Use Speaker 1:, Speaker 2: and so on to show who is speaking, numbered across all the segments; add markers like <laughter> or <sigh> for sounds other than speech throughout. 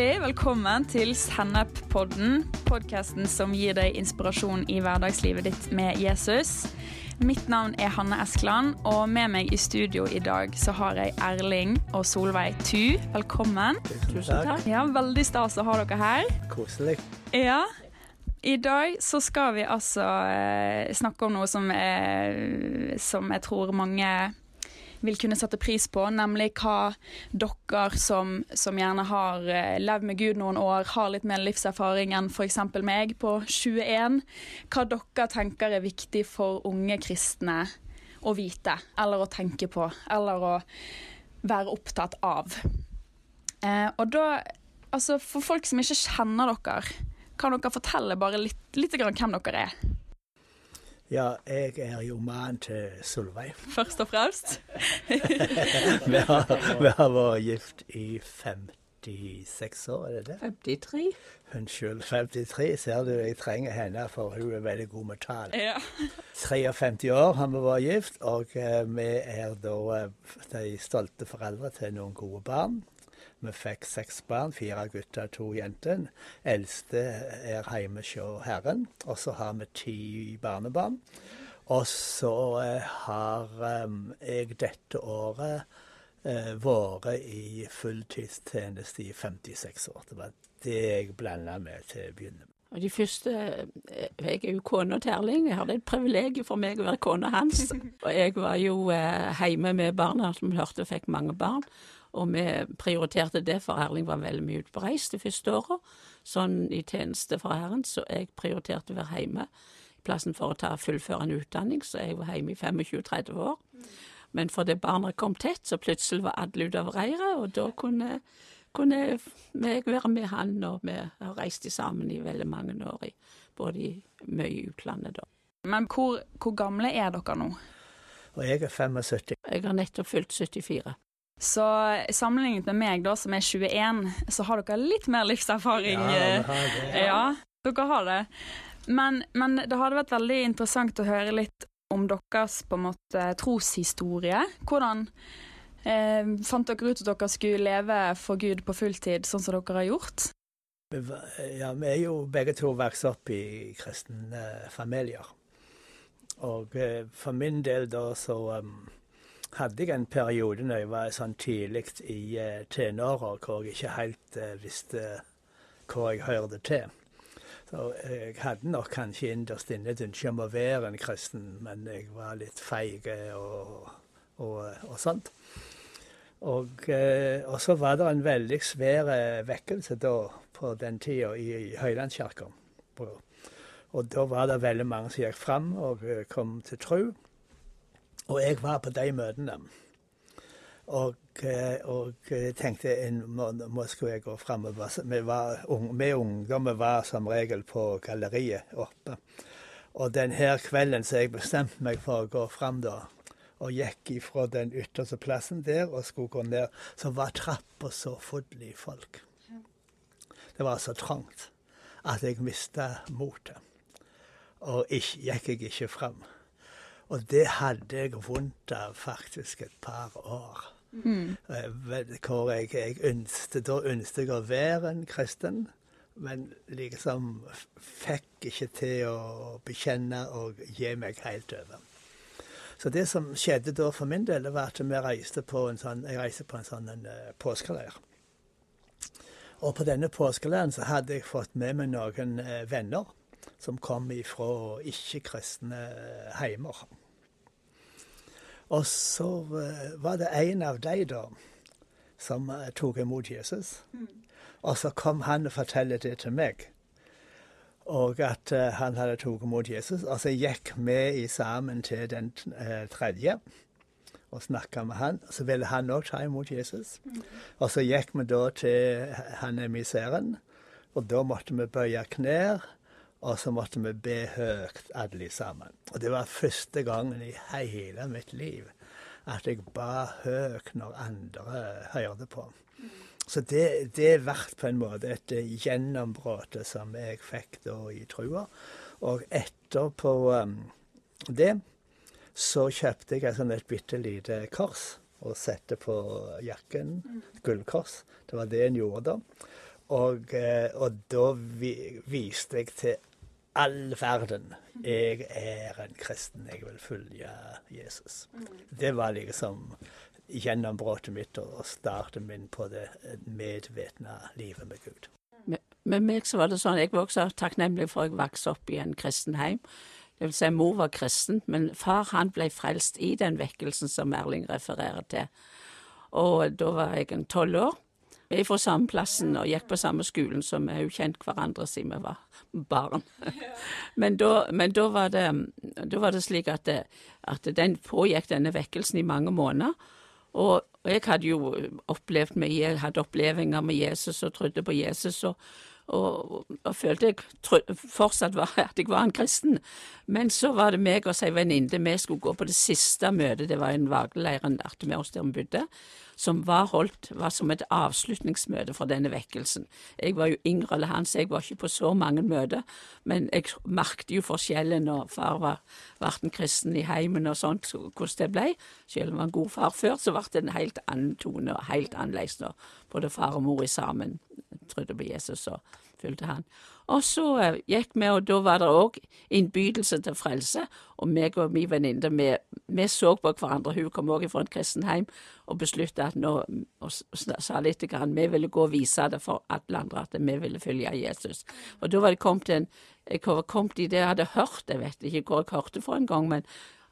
Speaker 1: Hjertelig velkommen til Sennep-podden, podkasten som gir deg inspirasjon i hverdagslivet ditt med Jesus. Mitt navn er Hanne Eskeland, og med meg i studio i dag så har jeg Erling og Solveig Tu. Velkommen.
Speaker 2: Tusen takk.
Speaker 1: Ja, Veldig stas å ha dere her.
Speaker 2: Koselig.
Speaker 1: Ja. I dag så skal vi altså eh, snakke om noe som, er, som jeg tror mange vil kunne sette pris på, nemlig hva dere som, som gjerne har eh, levd med Gud noen år, har litt mer livserfaring enn f.eks. meg på 21, hva dere tenker er viktig for unge kristne å vite, eller å tenke på, eller å være opptatt av. Eh, og da, altså for folk som ikke kjenner dere, kan dere fortelle bare litt, litt hvem dere er?
Speaker 2: Ja, jeg er jo mannen til Solveig.
Speaker 1: Først og fremst. <laughs>
Speaker 2: vi, har, vi har vært gift i 56 år, er det det?
Speaker 3: 53.
Speaker 2: Unnskyld, 53. Ser du, jeg trenger henne, for hun er veldig god med tall.
Speaker 1: Ja.
Speaker 2: 53 år har vi vært gift, og eh, vi er da eh, de stolte foreldre til noen gode barn. Vi fikk seks barn, fire gutter, to jenter. Eldste er hjemme hos Herren. Og så har vi ti barnebarn. Og så eh, har um, jeg dette året eh, vært i fulltidstjeneste i 56 år. Det var det jeg blanda med til å begynne med.
Speaker 3: Og de første Jeg er jo kona til Erling. Jeg hadde et privilegium for meg å være kona hans. <laughs> Og jeg var jo eh, hjemme med barna, som hørte fikk mange barn. Og vi prioriterte det, for Erling var veldig mye ute på reis de første åra, sånn i tjeneste for Herren, så jeg prioriterte å være hjemme i plassen for å ta fullføre en utdanning, så jeg var hjemme i 25-30 år. Men fordi barna kom tett, så plutselig var alle ute av reiret, og da kunne, kunne jeg være med han, og vi har reist sammen i veldig mange år, i, både i mye i utlandet da.
Speaker 1: Men hvor, hvor gamle er dere nå?
Speaker 2: Og jeg er 75.
Speaker 3: Jeg har nettopp fylt 74.
Speaker 1: Så sammenlignet med meg, da, som er 21, så har dere litt mer livserfaring.
Speaker 2: Ja, har det.
Speaker 1: Ja, dere har det. Men, men det hadde vært veldig interessant å høre litt om deres på en måte troshistorie. Hvordan eh, fant dere ut at dere skulle leve for Gud på fulltid, sånn som dere har gjort?
Speaker 2: Ja, vi er jo begge to vokst opp i kristne familier. Og eh, for min del da så um, hadde jeg en periode når jeg var sånn tidlig i uh, tenåra hvor jeg ikke helt eh, visste hvor jeg hørte til. Så jeg hadde nok kanskje innerst inne et ønske om å være en kristen, men jeg var litt feig og, og, og sånt. Og, eh, og så var det en veldig svær eh, vekkelse da, på den tida i, i Høylandskirka. Og da var det veldig mange som gikk fram og eh, kom til tro. Og jeg var på de møtene. Og, eh, og jeg tenkte en, må, må skulle jeg gå framover. Vi, var vi ungdommer var som regel på galleriet oppe. Og denne kvelden så jeg bestemte meg for å gå fram da, og gikk ifra den ytterste plassen der og skulle gå ned, så var trappa så full i folk. Det var så trangt at jeg mista motet. Og ikke, gikk jeg ikke fram. Og det hadde jeg vondt av faktisk et par år. Mm. Hvor jeg, jeg ønsket, da ønsket jeg å være en kristen, men liksom fikk ikke til å bekjenne og gi meg helt over. Så det som skjedde da for min del, det var at vi reiste på en sånn, jeg reiste på en sånn en, eh, påskeleir. Og på denne påskeleiren så hadde jeg fått med meg noen eh, venner som kom ifra ikke-kristne eh, heimer. Og så eh, var det en av de da som eh, tok imot Jesus. Og så kom han og fortalte det til meg. Og at eh, han hadde tatt imot Jesus. Og så gikk vi i sammen til den tredje og snakka med han. Så ville han òg ta imot Jesus. Og så gikk vi da til han emissæren, og da måtte vi bøye knær. Og så måtte vi be høyt, alle sammen. Og det var første gangen i hele mitt liv at jeg ba høyt når andre hørte på. Så det, det ble på en måte et gjennombrudd som jeg fikk da i trua. Og etterpå um, det så kjøpte jeg sånn et bitte lite kors og sette på jakken. Gullkors. Det var det en gjorde da. Og, eh, og da vi, viste jeg til all verden jeg er en kristen, jeg vil følge Jesus. Det var liksom gjennombruddet mitt og starten min på det medvetne livet med Gud.
Speaker 3: Med meg så var det sånn, Jeg var også takknemlig for at jeg vokste opp i en kristen heim. Det vil si, mor var kristen, men far han ble frelst i den vekkelsen som Erling refererer til. Og da var jeg en tolv år. Vi er fra samme plassen og gikk på samme skolen, så vi har jo kjent hverandre siden vi var barn. <laughs> Men da, men da, var, det, da var det slik at, det, at den pågikk denne vekkelsen i mange måneder. Og, og jeg hadde jo opplevd med, hadde opplevelser med Jesus og trodde på Jesus. og og, og følte jeg fortsatt var, at jeg var en kristen. Men så var det meg og ei venninne, vi skulle gå på det siste møtet, det var en vageleir med oss der vi bodde, som var holdt var som et avslutningsmøte for denne vekkelsen. Jeg var jo yngre enn han, så jeg var ikke på så mange møter, men jeg merket jo forskjellen når far var, var en kristen i heimen og sånt, hvordan det ble. Selv om han var en god far før, så ble det en helt annen tone og helt annerledes når både far og mor sammen trodde på Jesus og fulgte han. Og så uh, gikk vi, og da var det òg innbydelse til frelse. Og meg og min venninne, vi, vi, så på hverandre. Hun kom òg fra en kristen heim og besluttet at nå, og sa litt grann, vi ville gå og vise det for alle andre at vi ville følge Jesus. Og da var det kommet en Jeg var kommet det jeg hadde hørt, jeg vet ikke hvor jeg hørte for en gang, men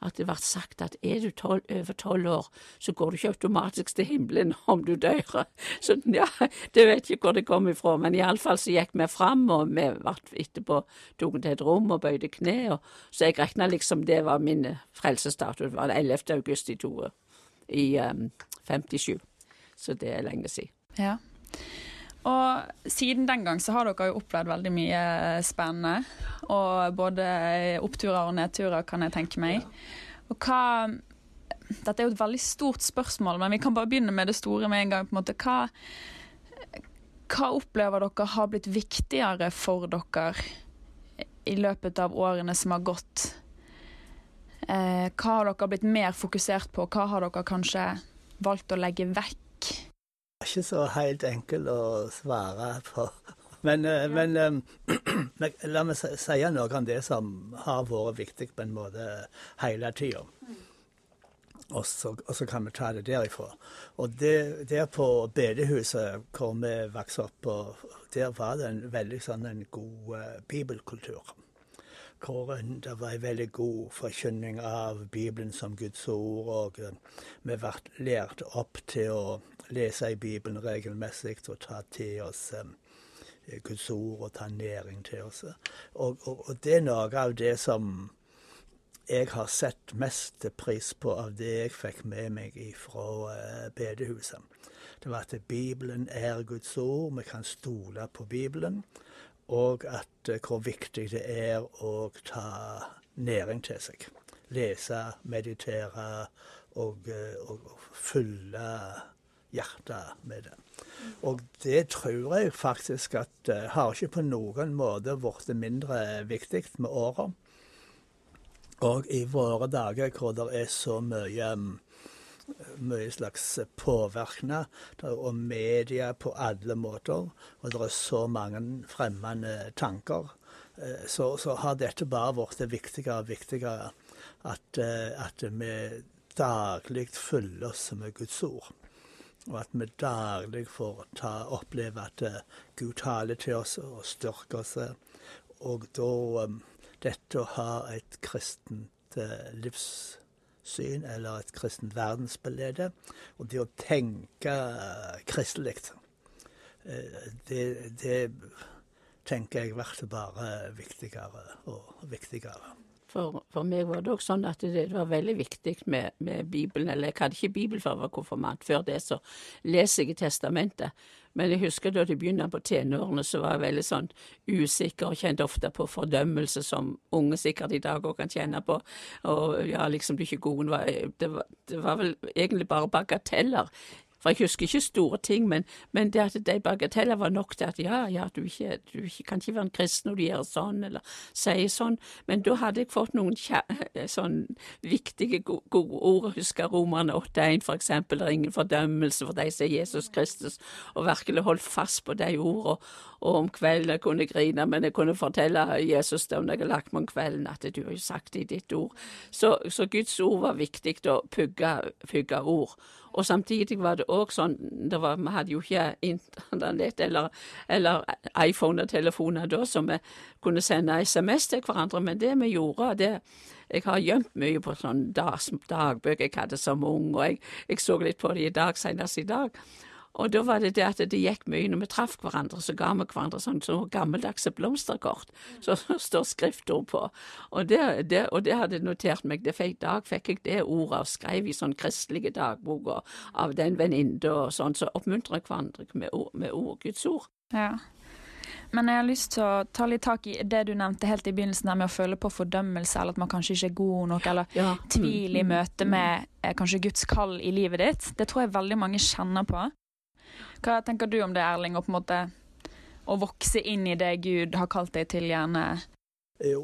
Speaker 3: at det ble sagt at er du 12, over tolv år, så går du ikke automatisk til himmelen <laughs> om du dør. Så ja, det vet ikke hvor det kom ifra, men iallfall så gikk vi fram, og vi ble etterpå tok til et rom og bøyde kne, og, så jeg regna liksom det var min frelsesdato. Det var 11. august i, to, i um, 57, så det er lenge siden.
Speaker 1: Ja. Og siden den gang så har dere jo opplevd veldig mye spennende. Og både oppturer og nedturer, kan jeg tenke meg. Og hva Dette er jo et veldig stort spørsmål, men vi kan bare begynne med det store med en gang. på en måte. Hva, hva opplever dere har blitt viktigere for dere i løpet av årene som har gått? Eh, hva har dere blitt mer fokusert på? Hva har dere kanskje valgt å legge vekk?
Speaker 2: Er ikke så helt enkelt å svare på. <laughs> Men, eh, ja. men <clears throat> um, la meg si noe om det som har vært viktig på en måte hele tida. Mm. Og, og, så kan vi ta det derifra. Og det, der på bedehuset hvor vi vokste opp, der var det en veldig sånn en god uh, bibelkultur. Hvor det var en veldig god forkynning av Bibelen som Guds ord. Og uh, vi ble lært opp til å lese i Bibelen regelmessig og ta til oss um, Guds ord og ta næring til oss. Og, og, og, det er noe av det som jeg har sett mest pris på av det jeg fikk med meg fra uh, bedehuset. Det var at Bibelen er Guds ord, vi kan stole på Bibelen. Og at uh, hvor viktig det er å ta næring til seg. Lese, meditere og, uh, og fylle hjertet med det. Og det tror jeg faktisk at uh, har ikke på noen måte blitt mindre viktig med åra. Og i våre dager hvor det er så mye mye slags påvirkning og media på alle måter, og det er så mange fremmede tanker, eh, så, så har dette bare blitt viktigere og viktigere at, eh, at vi daglig fyller oss med Guds ord og at vi daglig får ta, oppleve at uh, Gud taler til oss og styrker oss. Og da um, dette å ha et kristent uh, livssyn, eller et kristent verdensbilde, og det å tenke kristelig, det, det tenker jeg blir bare viktigere og viktigere.
Speaker 3: For, for, meg var det også sånn at det, det var veldig viktig med, med, Bibelen. Eller jeg hadde ikke Bibel før jeg var konfirmant. Før det så leser jeg Testamentet. Men jeg husker da det begynte på tenårene, så var jeg veldig sånn usikker og kjente ofte på fordømmelse, som unge sikkert i dag òg kan kjenne på. Og ja, liksom du er ikke god. Det var, det var vel egentlig bare bagateller For jeg husker ikke store ting, men, men det at de bagateller var nok til at ja, ja, du, ikke, du ikke, kan ikke være en kristen når du gjør sånn, eller sier sånn. Men da hadde jeg fått noen <laughs> sånn viktige, gode ord. Husker Romerne 8.1 for eksempel. Det er ingen fordømmelse for de som er Jesus Kristus, og virkelig holdt fast på de ordene. Og om kvelden jeg kunne grine, men jeg kunne fortelle Jesus det når jeg har lagt meg om kvelden, at du har jo sagt det i ditt ord. Så, så Guds ord var viktig å pugge, pugge ord. Og samtidig var det òg sånn var, Vi hadde jo ikke internett eller, eller iPhone og telefoner da, så vi kunne sende SMS til hverandre. Men det vi gjorde det, Jeg har gjemt mye på sånne dag, dagbøker jeg hadde som ung, og jeg, jeg så litt på det i dag, senest i dag. Og da var det det at det gikk mye når vi traff hverandre, så ga vi hverandre sånn så gammeldagse blomsterkort som det står skriftord på. Og det, det, og det hadde notert meg. Det fikk, dag fikk jeg det ordet og skrev i sånn kristelige dagboker av den venninne og sånn, så oppmuntrer hverandre med ord, med ord, Guds ord.
Speaker 1: Ja. Men jeg har lyst til å ta litt tak i det du nevnte helt i begynnelsen, der med å føle på fordømmelse, eller at man kanskje ikke er god nok, eller ja. tvil i mm, møte mm. med eh, kanskje Guds kall i livet ditt. Det tror jeg veldig mange kjenner på. Hva tenker du om det, Erling, å på en måte å vokse inn i det Gud har kalt deg til, gjerne?
Speaker 2: Jo,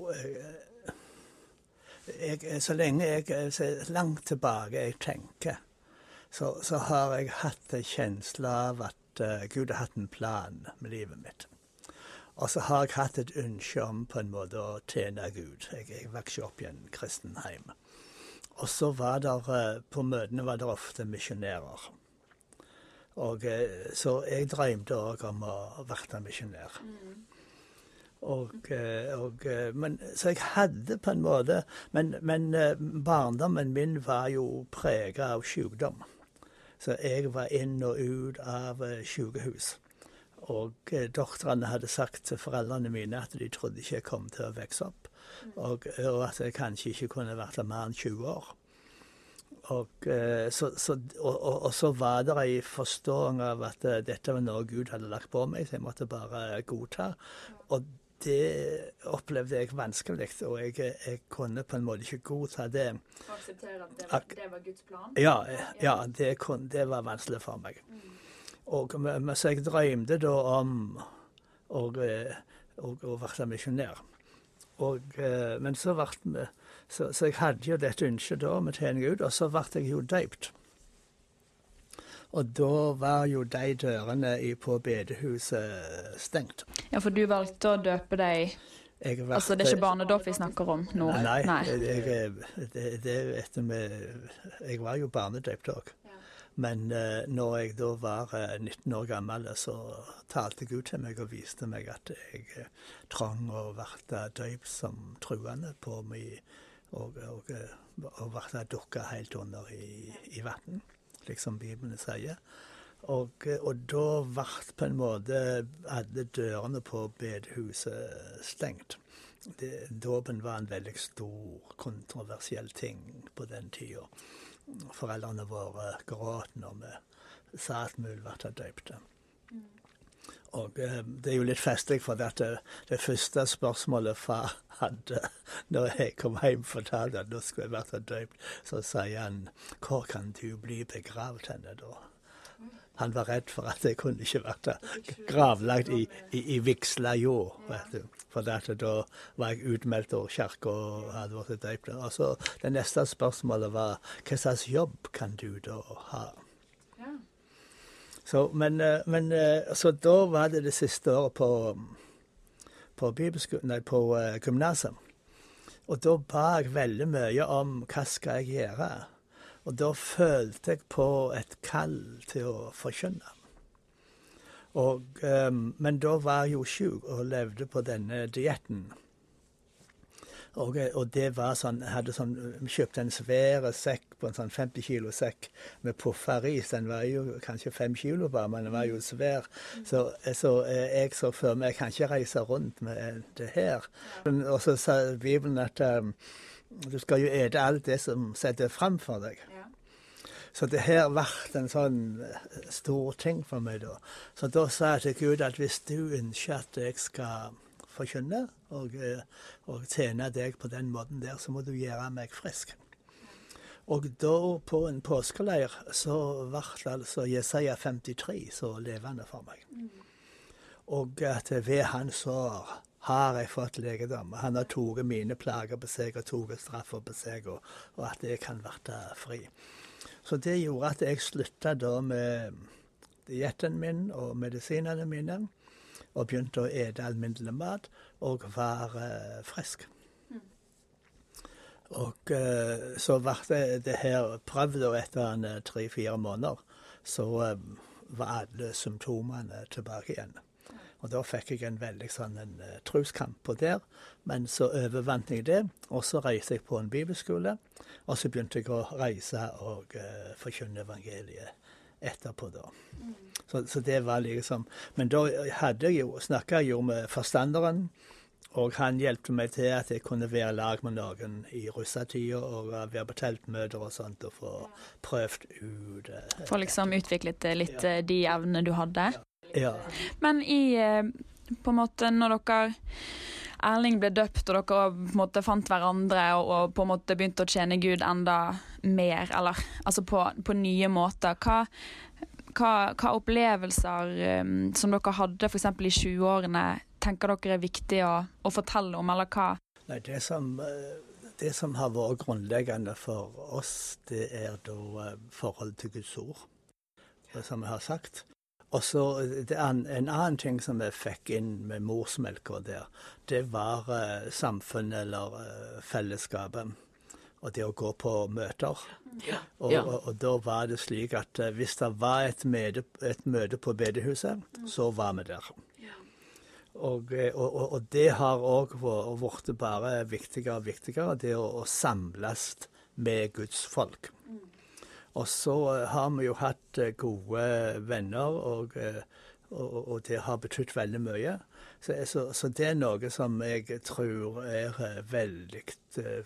Speaker 2: jeg, jeg, så lenge jeg så langt tilbake jeg tenker, så, så har jeg hatt en kjensle av at uh, Gud har hatt en plan med livet mitt. Og så har jeg hatt et ønske om på en måte å tjene Gud. Jeg, jeg vokste opp i en kristen heim. Og så var det, uh, på møtene var det ofte misjonærer. Og, eh, så jeg drømte òg om å bli misjonær. Og, eh, og, eh, men, så jeg hadde på en måte Men, men barndommen min var jo prega av sykdom. Så jeg var inn og ut av sykehus. Og doktorene hadde sagt til foreldrene mine at de trodde ikke jeg kom til å vokse opp. Og, og at jeg kanskje ikke kunne vært mer enn 20 år. Og eh, så, så, og, og, så, var det ei forståing av at uh, dette var noe Gud hadde lagt på meg, så jeg måtte bare godta. Og det opplevde jeg vanskelig, og jeg, jeg kunne på en måte ikke godta det.
Speaker 1: Akseptere at det var, det var Guds plan?
Speaker 2: Ja, ja det, det, var vanskelig for meg. Og, Og, så jeg drømte da om å bli misjonær. Men så ble vi så, så, jeg hadde jo dette ønsket da om å tjene Gud, og så ble jeg jo døypt. Og da var jo de dørene på bedehuset stengt.
Speaker 1: Ja, for du valgte å døpe deg valgte, Altså det er ikke barnedåp vi snakker om nå?
Speaker 2: Nei, nei. Jeg, det, det, etter med, jeg var jo barnedøpt òg. Men uh, når jeg da var uh, eh, 19 år gammel, så talte Gud til meg og viste meg at jeg uh, trang å bli døypt som truende på meg og, og, og ble dukka helt under i, i vann, slik som Bibelen sier. Og, og da ble på en måte alle dørene på bedehuset stengt. Dåpen var en veldig stor, kontroversiell ting på den tida. Foreldrene våre gråt når vi sa at vi ble døpte. Og eh, det er jo litt festlig, for det, det første spørsmålet far hadde når jeg kom hjem og fortalte at nå skulle jeg vært døpt, så sier han 'Hvor kan du bli begravd henne da?' Han var redd for at jeg kunne ikke vært gravlagt i, i, i vigsla jord. For dette, da var jeg utmeldt av kirka og hadde vært døpt. Og så Det neste spørsmålet var 'Hva slags jobb kan du da ha?' Så, men, eh, men, eh, så da var det det siste året på, på, nei, på uh, gymnaset. Og da ba jeg veldig mye om hva skal jeg gjøre. Og da følte jeg på et kall til å forkynne. Og, men da var jeg jo sjuk og levde på denne dietten. Og, og, det var sånn, hadde sånn, Vi kjøpte en svær sekk på en sånn 50 kilo sekk med puffa ris. Den var jo kanskje fem kilo bare, men den var jo svær. Så, så jeg så for meg jeg kan ikke reise rundt med det her. Og så sa Bibelen at um, du skal jo ete alt det som setter fram for deg. Så det her ble en sånn stor ting for meg da. Så da sa jeg til Gud at hvis du ønsker at jeg skal forkynne og, eh, og tjene deg på den måten der, så må du gjøre meg frisk. Og da, på en påskeleir, så ble altså Jesaja 53 så levende for meg. Og at ved hans sår har jeg fått legedom. Han har tatt mine plager på seg og tatt straffer på seg, og, og, at jeg kan bli fri. Så det gjorde at jeg slutta da med dietten min og medisinene mine, og begynte å ete alminnelig mat og være frisk. Og uh, så ble det, det her prøvd, og etter tre-fire måneder så um, var alle symptomene tilbake igjen. Og da fikk jeg en veldig sånn en uh, troskamp på der. Men så overvant jeg det, og så reiste jeg på en bibelskole. Og så begynte jeg å reise og uh, forkynne evangeliet etterpå, da. Så, så, det var liksom Men da hadde jeg jo, snakka jeg jo med forstanderen. Og han hjalp meg til at jeg kunne være i lag med noen i russetida og være på teltmøter og sånt og få prøvd ut
Speaker 1: uh, Få liksom utviklet litt ja. de evnene du hadde?
Speaker 2: Ja.
Speaker 1: Men i på en måte når dere Erling ble døpt, og dere på en måte fant hverandre og, og, på en måte begynte å tjene Gud enda mer, eller altså på, på nye måter. Hva, hva, hva opplevelser um, som dere hadde f.eks. i 20-årene, tenker dere er viktig å, å, fortelle om, eller hva?
Speaker 2: Nei, det som, det som har vært grunnleggende for oss, det er da eh, forholdet til Guds ord, som jeg har sagt. Og så En annen ting som vi fikk inn med morsmelka der, det var uh, samfunnet eller uh, fellesskapet. Og det å gå på møter. Ja. Og, ja. og, og, da var det slik at uh, hvis det var et, møte, et møte på bedehuset, mm. så var vi der. Ja. Og, og, det har òg blitt bare viktigere og viktigere, det å, å samles med Guds folk. Mm. Og så eh, har vi jo hatt eh, gode venner, og, eh, og, og det har betydd veldig mye. Så, så, så, det er noe som jeg tror er veldig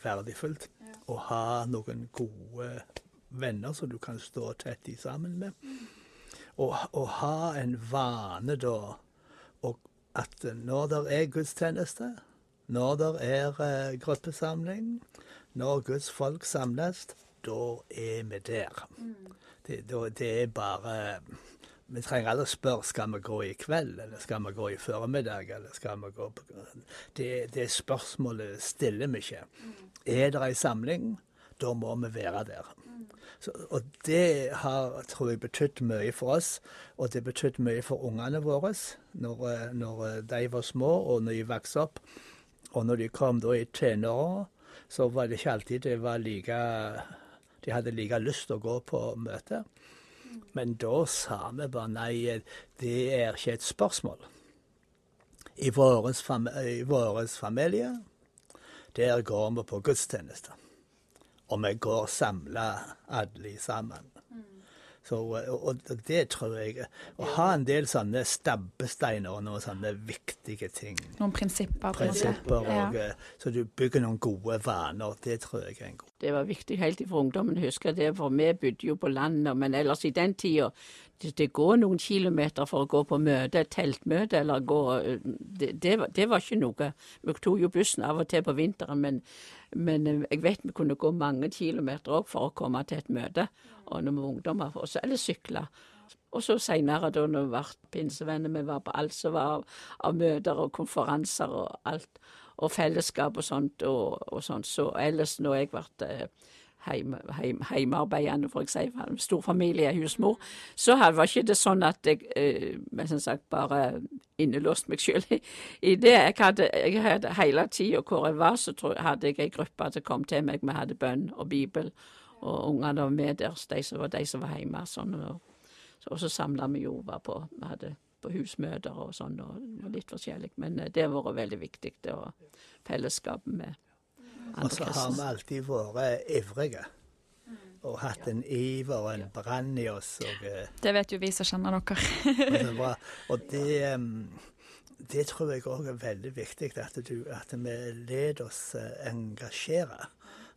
Speaker 2: verdifullt. Ja. Å ha noen gode venner som du kan stå tett i sammen med. Og og ha en vane da at når det er gudstjeneste, når det er gruppesamling, når Guds folk samles, da er vi der. Det, da, det er bare Vi trenger aldri spørre skal vi gå i kveld, eller skal vi gå i formiddag, eller skal vi gå på Det, det spørsmålet stiller vi ikke. Er det ei samling, da må vi være der. Så, og det har, tror jeg, betydd mye for oss, og det betydde mye for ungene våre når, når, de var små og når de vokste opp. Og når de kom da i tenåra, så var det ikke alltid det var like de hadde like lyst til å gå på møte. Men da sa vi bare nei, det er ikke et spørsmål. I vår familie, der går vi på gudstjeneste. Og vi går samla alle sammen. Så, og, det tror jeg Å ha en del sånne stabbesteiner og noen sånne viktige ting.
Speaker 1: Noen prinsipper.
Speaker 2: Prinsipper, og, ja. Eh, så du bygger noen gode vaner. Det tror jeg er en god
Speaker 3: Det var viktig helt fra ungdommen, husker det, for vi bodde jo på landet. Men ellers i den tida det, går noen kilometer for å gå på møte, teltmøte, eller gå eh, det, det, var, det, var, ikke noe. Vi tok jo bussen av og til på vinteren, men, men eh, jeg vet vi kunne gå mange kilometer òg for å komme til et møte og når vi var ungdommer, også, eller sykla. Og så seinere, da når vi ble pinsevenner, vi var på alt som var av, møter og konferanser og alt, og fellesskap og sånt, og, og sånt. Så ellers, når jeg ble eh, heim, for jeg sier, stor familie, husmor, så var ikke det sånn at jeg eh, som sagt bare innelåst meg selv i det. Jeg hadde, jeg hadde hele tida hvor jeg var, så tror, hadde jeg ei gruppe som kom til meg. Vi hadde bønn og Bibel og ungene var med der, de som var de som var hjemme. Sånn, og, så, og så samla vi jo på Vi hadde på husmøter og sånn, og litt forskjellig. Men eh, det har vært veldig viktig, det å fellesskapet med
Speaker 2: Og så har vi alltid vært ivrige. Og hatt en iver og en brann i oss. Og,
Speaker 1: eh, det vet jo vi som kjenner dere.
Speaker 2: og det, <laughs> det tror jeg òg er veldig viktig, at, du, at vi lar oss eh, engasjere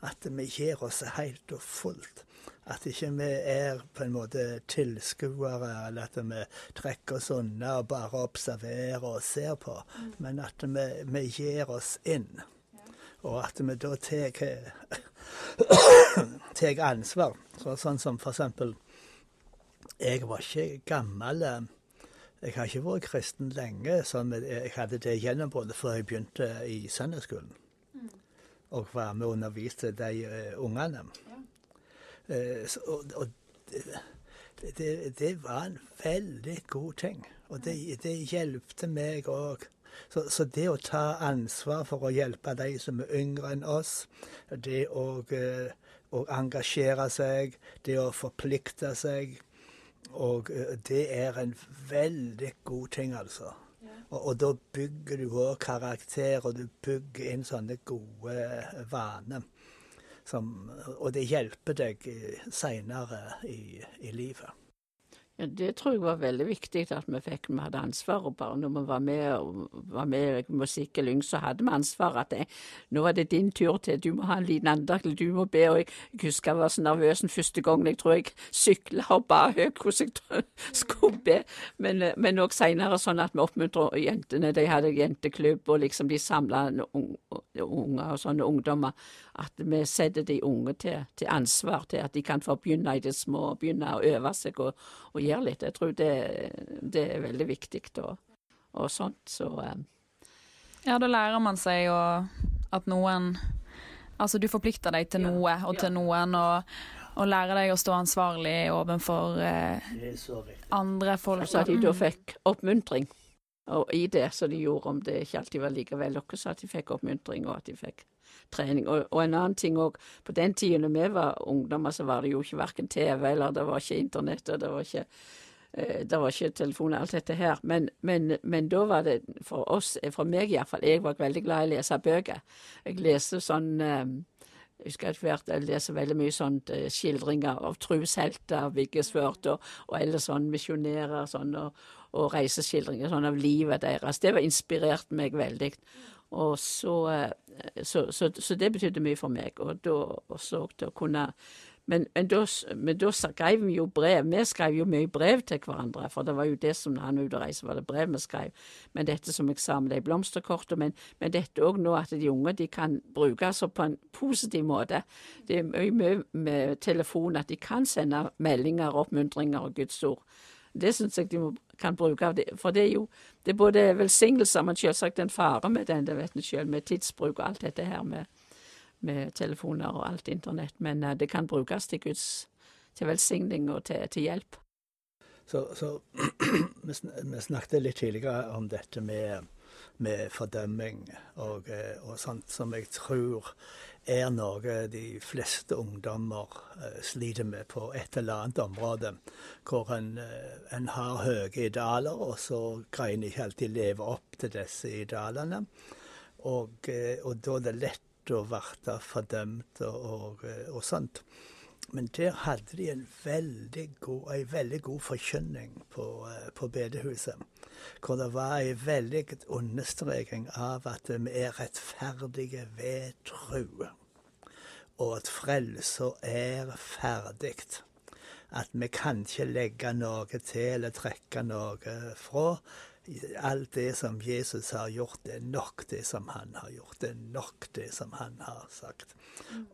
Speaker 2: at vi gir oss helt og fullt. At ikke vi er på en måte tilskuere, eller at vi trekker oss unna og bare observerer og ser på, mm. men at vi, vi gir oss inn. Og at vi da <coughs> tar ansvar. Så, sånn som for eksempel Jeg var ikke gammel. eh, Jeg har ikke vært kristen lenge. Sånn jeg hadde det gjennombruddet før jeg begynte i søndagsskolen. Og var med og underviste de uh, ungene. Uh, så, og, og det, det, det, var en veldig god ting. Og det, det hjelpte meg òg. Så, så, det å ta ansvar for å hjelpe de som er yngre enn oss, det å, å engasjere seg, det å forplikte seg og det er en veldig god ting, altså. Og, og, da bygger du òg karakter, og du bygger inn sånne gode vaner. Som, og det hjelper deg seinere i, i livet.
Speaker 3: Ja, Det tror jeg var veldig viktig at vi fikk. Vi hadde ansvaret bare når vi var med, var med i Musikk i Lyng, så hadde vi ansvar at det, nå var det din tur til, du må ha en liten andakt, du må be. Og jeg, jeg husker jeg var så nervøs den første gangen jeg tror jeg sykla og ba høyt hvordan jeg skulle be. Men, òg seinere sånn at vi oppmuntra jentene. De hadde jenteklubb, og liksom de samla unger og sånne ungdommer. At vi setter de unge til, til, ansvar, til at de kan få begynne i det små, begynne å øve seg og, og gjøre litt. Jeg tror det, det er veldig viktig og, og sånt, så um.
Speaker 1: Ja, da lærer man seg jo at noen Altså, du forplikter deg til noe og til noen, og, og lærer deg å stå ansvarlig overfor eh, andre folk.
Speaker 3: Så at de da fikk oppmuntring. Og i det som de gjorde, om det ikke alltid var like vellykket, så at de fikk oppmuntring, og at de fikk trening. Og, og en annen ting òg, på den tiden da vi var ungdommer, så var det jo ikke verken TV, eller det var ikke internett, og det var ikke eh, det var ikke telefon og alt dette her, men, men, men, da var det for oss, for meg iallfall, jeg var veldig glad i å lese bøker. Jeg leste sånn jeg husker hvert jeg leser veldig mye sånt skildringer av troshelter, Viggesført, og, og alle sånn misjonærer sånn, og, og reiseskildringer sånn av livet deres. Det var inspirert meg veldig. Og så, så, så, så det betydde mye for meg. Og da også å kunne men, men, da, men da skrev vi jo brev. Vi skrev jo mye brev til hverandre, for det var jo det som han var ute og reiste, var det brev vi skrev. Men dette som jeg sa med de blomsterkortene, men, men dette òg nå at de unge de kan brukes på en positiv måte. Det er mye med telefon at de kan sende meldinger, oppmuntringer og Guds ord. Det syns jeg de må, kan bruke, for det er jo det er både velsignelser, men selvsagt en fare med den, det vet en sjøl, med tidsbruk og alt dette her med med telefoner og alt internett, men uh, det kan brukes til Guds til velsigning og til, til hjelp.
Speaker 2: Så, så <clears throat> vi snakket litt tidligere om dette med, med fordømming og, eh, og, sånt som jeg tror er noe de fleste ungdommer uh, sliter med på et eller annet område. Hvor en, uh, en har høye idealer, og så greier en ikke alltid leve opp til disse idealene. Og, uh, og da er det lett å bli fordømt og, og, og, sånt. Men der hadde de en veldig god, en veldig god forkynning på, på bedehuset. Hvor det var en veldig understreking av at vi er rettferdige ved tro. Og at frelsa er ferdig. At vi kan ikke legge noe til eller trekke noe fra alt det som Jesus har gjort, det er nok det som han har gjort. Det er nok det som han har sagt.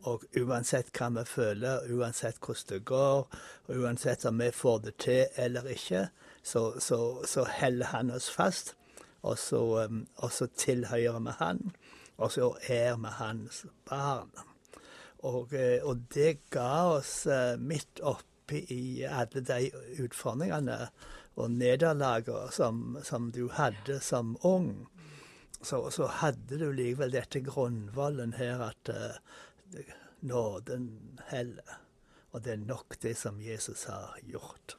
Speaker 2: Og uansett hva vi føler, uansett hvordan det går, uansett om vi får det til eller ikke, så, så, så holder han oss fast. Og så, um, og så tilhører vi han, og så er vi hans barn. Og, eh, og det ga oss eh, midt oppi i alle de utfordringene og nederlager som, som, du hadde som ung, så, så, hadde du likevel dette grunnvollen her at uh, nåden heller. Og det er nok det som Jesus har gjort.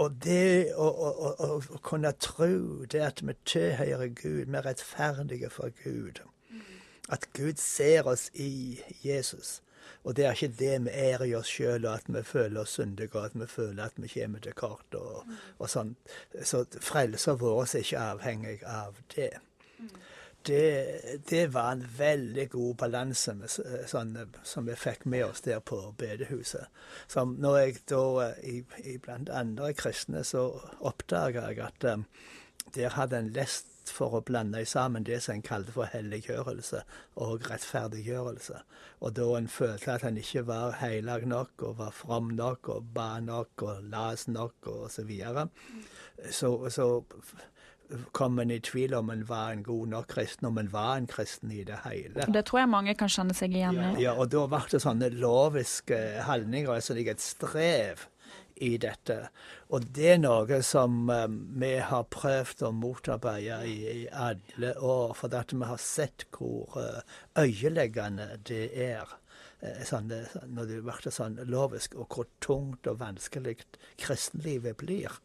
Speaker 2: Og det å, å, å, å kunne tro det at vi tilhører Gud, vi er rettferdige for Gud. At Gud ser oss i Jesus. Og det er ikke det vi er i oss sjøl, at vi føler oss syndige, og at vi føler at vi kommer til kort og, og sånn. Så frelsa vår er ikke avhengig av det. det. Det, var en veldig god balanse sånn, som vi fikk med oss der på bedehuset. Som når jeg da, i, i blant andre kristne, så oppdaga jeg at um, der hadde en lest for å blande sammen det som en kalte for helliggjørelse og rettferdiggjørelse. Og da en følte at en ikke var heilag nok og var from nok og ba nok og las nok og så videre, så, så kom en i tvil om en var en god nok kristen, om en var en kristen i det hele.
Speaker 1: Det tror jeg mange kan kjenne seg igjen i.
Speaker 2: Ja, og da ble det sånne loviske handlinger, altså er et strev i dette. Og det er noe som um, vi har prøvd å motarbeide i, i alle år, for at vi har sett hvor uh, øyeleggende det er. Uh, sånn, når det blir sånn lovisk, og hvor tungt og vanskelig kristenlivet blir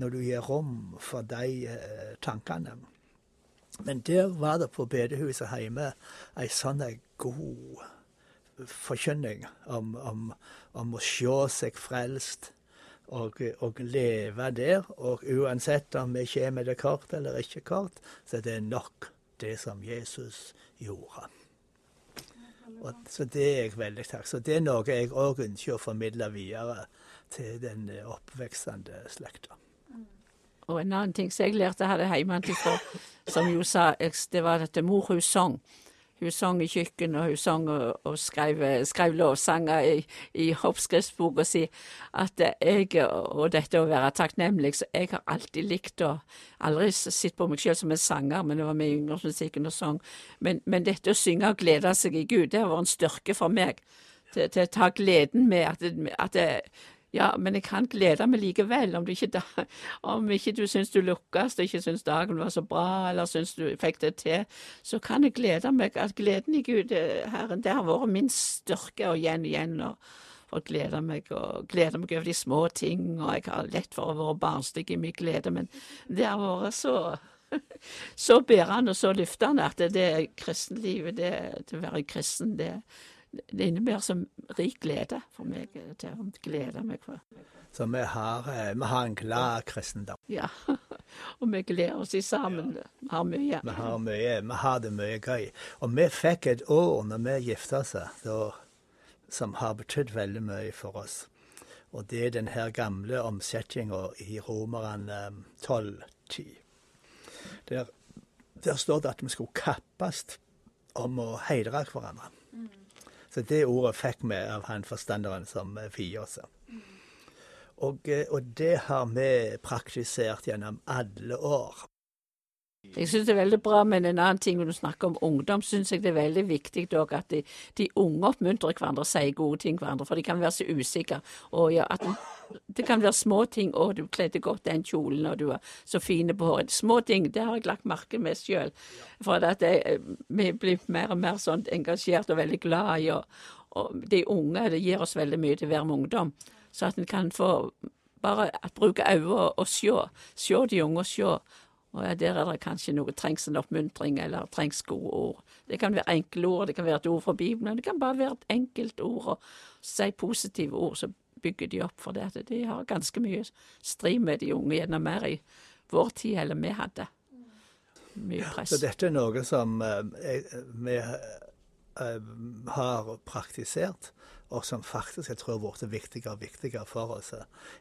Speaker 2: når du gir rom for de eh, tankene. Men der var det på bedehuset hjemme ei sånn god forkynning om, om, om å se seg frelst og, og, leve der. Og uansett om vi kommer det kort eller ikke kort, så er det nok det som Jesus gjorde. Og, så det er jeg veldig takk. Så det er noe jeg òg ønsker å formidle videre til den oppvekstende slekta.
Speaker 3: Og en annen ting som jeg lærte her hjemmefra, som jo sa, det var dette mor hun sang. Hun sang i kjøkkenet, og hun sang og, og skrev, skrev lovsanger i, i hoppskriftsboka si. At jeg, og dette å være takknemlig, så jeg har alltid likt å Aldri sett på meg selv som en sanger, men det var med i yngresmusikken og sang. Men, men, dette å synge og glede seg i Gud, det har vært en styrke for meg. Til, til å ta gleden med at, at det, ja, men jeg kan glede meg likevel, om, du ikke, da, om ikke du syns du lukkes ikke syns dagen var så bra, eller syns du fikk det til, så kan jeg glede meg. At gleden i Gud, eh, Herren, det har vært min styrke, og igjen og igjen. og for å meg, og glede meg over de små ting, og jeg har lett for å være barnslig i min glede, men det har vært så <laughs> så bærende og så løftende at det, det kristenlivet, det, det å være kristen, det, det innebærer så rik glede for meg eh, til å glede meg. For.
Speaker 2: Så vi har, eh, vi har en glad kristendom.
Speaker 3: Ja, <laughs> og vi gleder oss sammen. Vi har mye.
Speaker 2: Vi har mye, vi har det mye gøy. Og vi fikk et år når vi gifta oss, som har betydd veldig mye for oss. Og det er den her gamle omsetninga i Romerne 12.10. Eh, der, der står det at vi skulle kappes om å heidre hverandre. Så det ordet fikk vi av han forstanderen som vier også. Og, eh, og det har vi praktisert gjennom alle år.
Speaker 3: Jeg syns det er veldig bra, men en annen ting når du snakker om ungdom, syns jeg det er veldig viktig at de, de unge oppmuntrer hverandre og sier gode ting hverandre, for de kan være så usikre. Og ja, at det kan være små ting. 'Å, du kledde godt den kjolen, og du var så fin på håret.' Små ting, det har jeg lagt merke med sjøl. For at jeg, vi blir mer og mer sånn engasjert og veldig glad i og, og de unge. Det gir oss veldig mye til å være med ungdom. Så at en kan få bare bruke øynene og se. Se de unge og se. Og Der er det kanskje noe trengs en oppmuntring, eller trengs gode ord. Det kan være enkle ord, det kan være et ord fra Bibelen, det kan bare være et enkelt ord. Og si positive ord, så bygger de opp for det. At de har ganske mye strid med de unge, gjennom mer i vår tid eller vi hadde. Mye press.
Speaker 2: Så dette er noe som uh, vi uh, har praktisert og som faktisk jeg tror har blitt viktigere og viktigere for oss.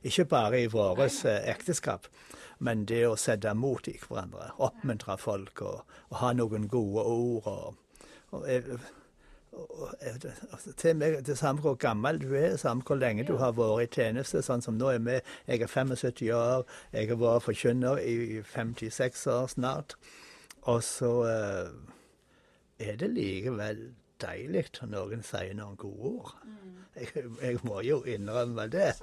Speaker 2: Ikke bare i vårt eh, ekteskap, men det å sette mot i hverandre. Oppmuntre folk og, og, ha noen gode ord. og, og og til meg, Det samme hvor gammel du er, samme hvor lenge du har vært i tjeneste. Sånn som nå er vi. Jeg er 75 år, jeg har vært forkynner i 56 år snart. Og så uh, er det likevel deilig når noen sier noen gode ord. Jeg, jeg, må jo innrømme det.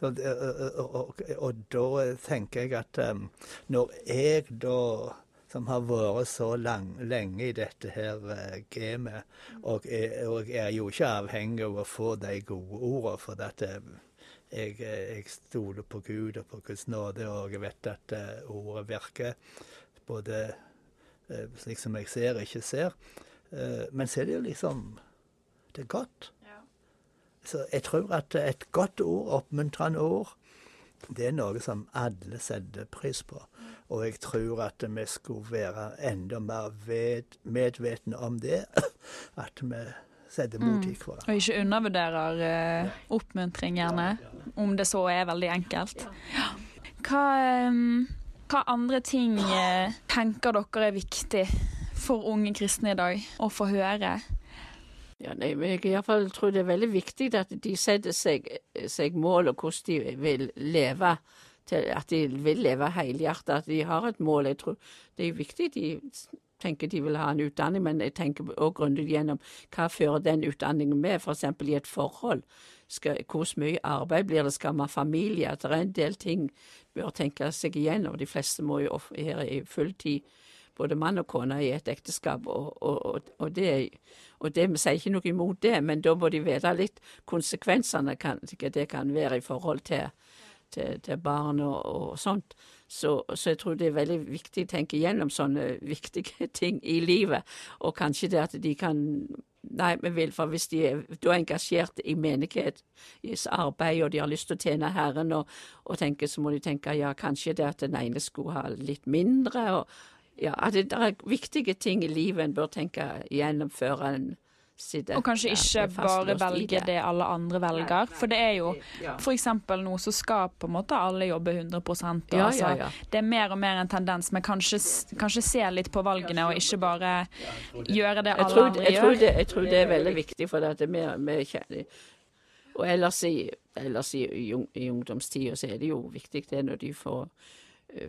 Speaker 2: Så, og, og, og, da tenker jeg at um, når jeg da som har vært så lang, lenge i dette her uh, gamet, og, og, jeg er jo ikke avhengig av å få de gode ordene, for at uh, jeg, jeg, stoler på Gud og på Guds nåde, og jeg vet at uh, ordet virker. Både slik som jeg ser og ikke ser. Eh, men så er det jo liksom Det er godt. Ja. Så jeg tror at et godt ord, oppmuntrende ord, det er noe som alle setter pris på. Mm. Og jeg tror at vi skulle være enda mer medvetne om det. <coughs> At vi setter mot i mm. hverandre.
Speaker 1: Og ikke undervurderer uh, oppmuntring, gjerne. Om det så er veldig enkelt. Ja. Hva um Hva andre ting uh, tenker dere er viktig for unge kristne i dag å få høre?
Speaker 3: Ja, nei, men jeg i hvert fall tror det er veldig viktig at de setter seg, seg mål og hvordan de vil leve. Til, at de vil leve helhjertet, at de har et mål. Jeg tror det er viktig de tenker de vil ha en utdanning, men jeg tenker også grundig gjennom hva fører den utdanningen med, f.eks. I et forhold. Skal, hvor mye arbeid blir det, skal man ha familie? Det er en del ting bør tenke seg igjennom. De fleste må jo her i full tid både mann og kone i et ekteskap, og, og, og, det, og det, vi sier ikke noe imot det, men da må de vite litt konsekvensene kan, det kan være i forhold til, til, til barn og, og sånt. Så, så, jeg tror det er veldig viktig å tenke gjennom sånne viktige <laughs> ting i livet, og kanskje det at de kan Nei, vi vil, for hvis de er, er engasjert i menighetens arbeid, og de har lyst til å tjene Herren, og, og tenke, så må de tenke ja, kanskje det at den ene skulle ha litt mindre, og, ja, at det, er viktige ting i livet en bør tenke gjennom før en sitter
Speaker 1: Og kanskje ikke bare velge det. alle andre velger. For det er jo f.eks. nå så skal på en måte alle jobbe 100 og
Speaker 3: ja,
Speaker 1: altså,
Speaker 3: ja,
Speaker 1: Det er mer og mer en tendens men kanskje, kanskje se litt på valgene og ikke bare gjøre det alle
Speaker 3: tror,
Speaker 1: andre
Speaker 3: jeg gjør. Det, jeg tror det er veldig viktig, for det er mer, mer Og ellers i, ellers i, i, i ungdomstida så er det jo viktig det når de får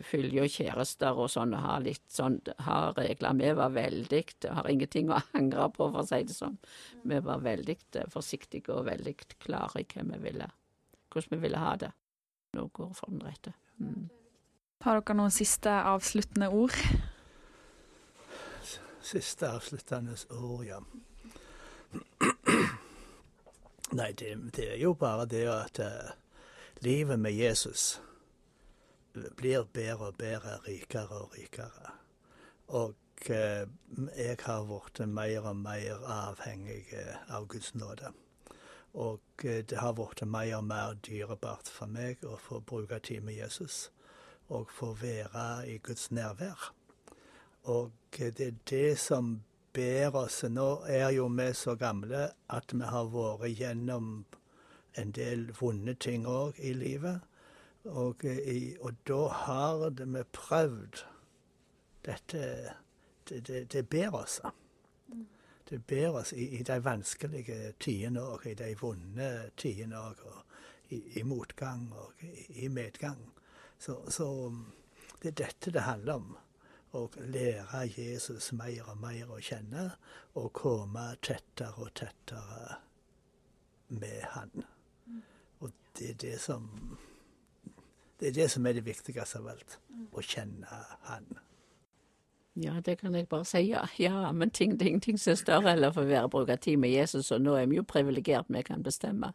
Speaker 3: følge kjærester og sånn, og har litt sånn, har regler. Vi var veldig Har ingenting å angre på, for å si det sånn. Vi var veldig forsiktige og veldig klare i hva vi ville, hvordan vi ville ha det. Nå går for den rette. Mm.
Speaker 1: Har dere noen siste avsluttende ord?
Speaker 2: Siste avsluttende ord, ja. Nei, det, det, er jo bare det at uh, livet med Jesus blir bedre og bedre, rikere og rikere. Og eh, jeg har blitt mer og mer avhengig eh, av Guds nåde. Og eh, det har blitt mer og mer dyrebart for meg å få bruke tid med Jesus og få være i Guds nærvær. Og det er det som ber oss. Nå er jo vi så gamle at vi har vært gjennom en del vonde ting òg i livet. Og, og da har det vi prøvd dette Det, det, det ber oss. Det ber oss i, i de vanskelige tidene og i de vonde tidene og, i, i, motgang og i, i medgang. Så, så, det er dette det handler om. Å lære Jesus mer og mer å kjenne og komme tettere og tettere med Han. Og det er det som det er det som er det viktigste av alt. Å kjenne Han.
Speaker 3: Ja, det kan jeg bare si. Ja, ja men ting, ting, ingenting som er større enn å få være bruke tid med Jesus, og nå er vi jo privilegert, vi kan bestemme.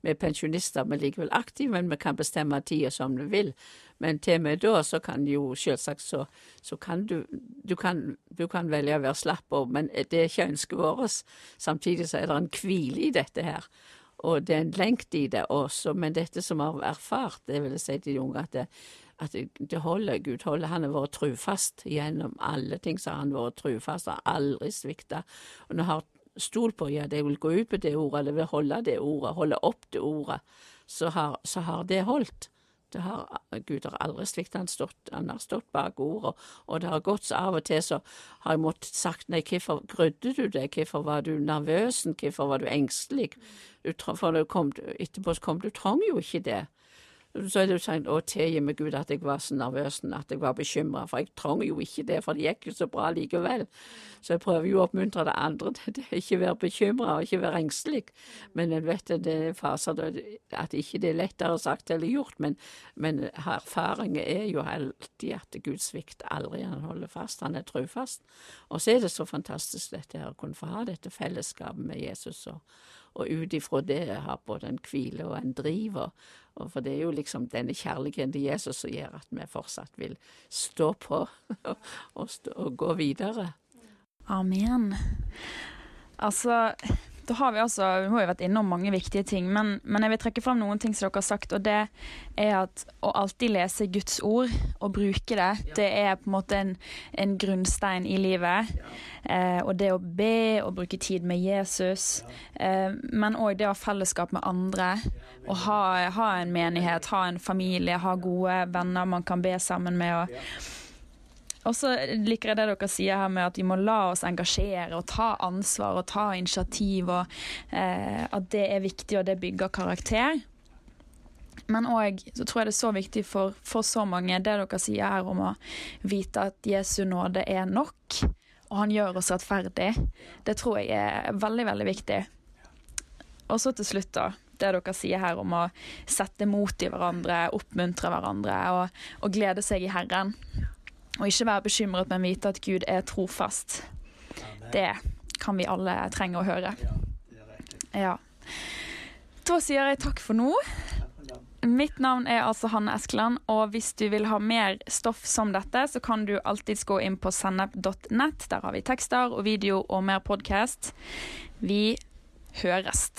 Speaker 3: Vi er pensjonister, vi er likevel aktive, men vi kan bestemme tida som vi vil. Men til og med da så kan jo selvsagt så, så kan du, du kan, du kan velge å være slapp, men det er ikke ønsket vårt. Samtidig så er det en hvile i dette her og det er en lengt i det også, men dette som har erfart, det vil jeg si til de unge, at det, at det holder, Gud holder. Han har vært trufast gjennom alle ting, så har han vært trufast, har aldri svikta. Og når har stolt på ja, det vil gå ut på det ordet, eller vil holde det ordet, holde opp det ordet, så har, så har det holdt. Det har, Gud har aldri slikt. Han, han har stått bak ordet, og det har gått så av og til så har jeg måttet sagt nei, hvorfor grudde du deg, hvorfor var du nervøs, hvorfor var du engstelig? For kom, etterpå kom du trang jo ikke det. Så er det jo sånn å tilgi meg Gud at jeg var så nervøs, at jeg var bekymra, for jeg trenger jo ikke det, for det gikk jo så bra likevel. Så jeg prøver jo å oppmuntre det andre til ikke være bekymra og ikke være engstelig. Men jeg vet det er faser at ikke det er lettere sagt eller gjort, men, men erfaringen er jo alltid at Gud svikter aldri, han holder fast, han er trufast. Og så er det så fantastisk dette her, å kunne få ha dette fellesskapet med Jesus. og og ut ifra det har både en hvile og en driv. Og, og, for det er jo liksom denne kjærligheten til Jesus som gjør at vi fortsatt vil stå på <laughs> og, stå, og gå videre.
Speaker 1: Amen. Altså, da har vi altså Vi har jo vært innom mange viktige ting, men, men, jeg vil trekke fram noen ting som dere har sagt, og det er at å alltid lese Guds ord og bruke det, det er på en måte en, en grunnstein i livet. Eh, og det å be og bruke tid med Jesus, eh, men òg det å ha fellesskap med andre. Å ha, ha, en menighet, ha en familie, ha gode venner man kan be sammen med. og og så liker jeg det dere sier her med at vi må la oss engasjere og ta ansvar og ta initiativ, og eh, at det er viktig, og det bygger karakter. Men òg så tror jeg det er så viktig for, for, så mange, det dere sier her om å vite at Jesu nåde er nok, og han gjør oss rettferdig. Det tror jeg er veldig, veldig viktig. Og så til slutt, da. Det dere sier her om å sette mot i hverandre, oppmuntre hverandre og, og glede seg i Herren. Og ikke være bekymret, men vite at Gud er trofast. Amen. Det kan vi alle trenge å høre. Ja. Da sier jeg takk for nå. Mitt navn er altså Hanne Eskeland, og hvis du vil ha mer stoff som dette, så kan du alltids gå inn på sennep.nett. Der har vi tekster og video og mer podkast. Vi høres.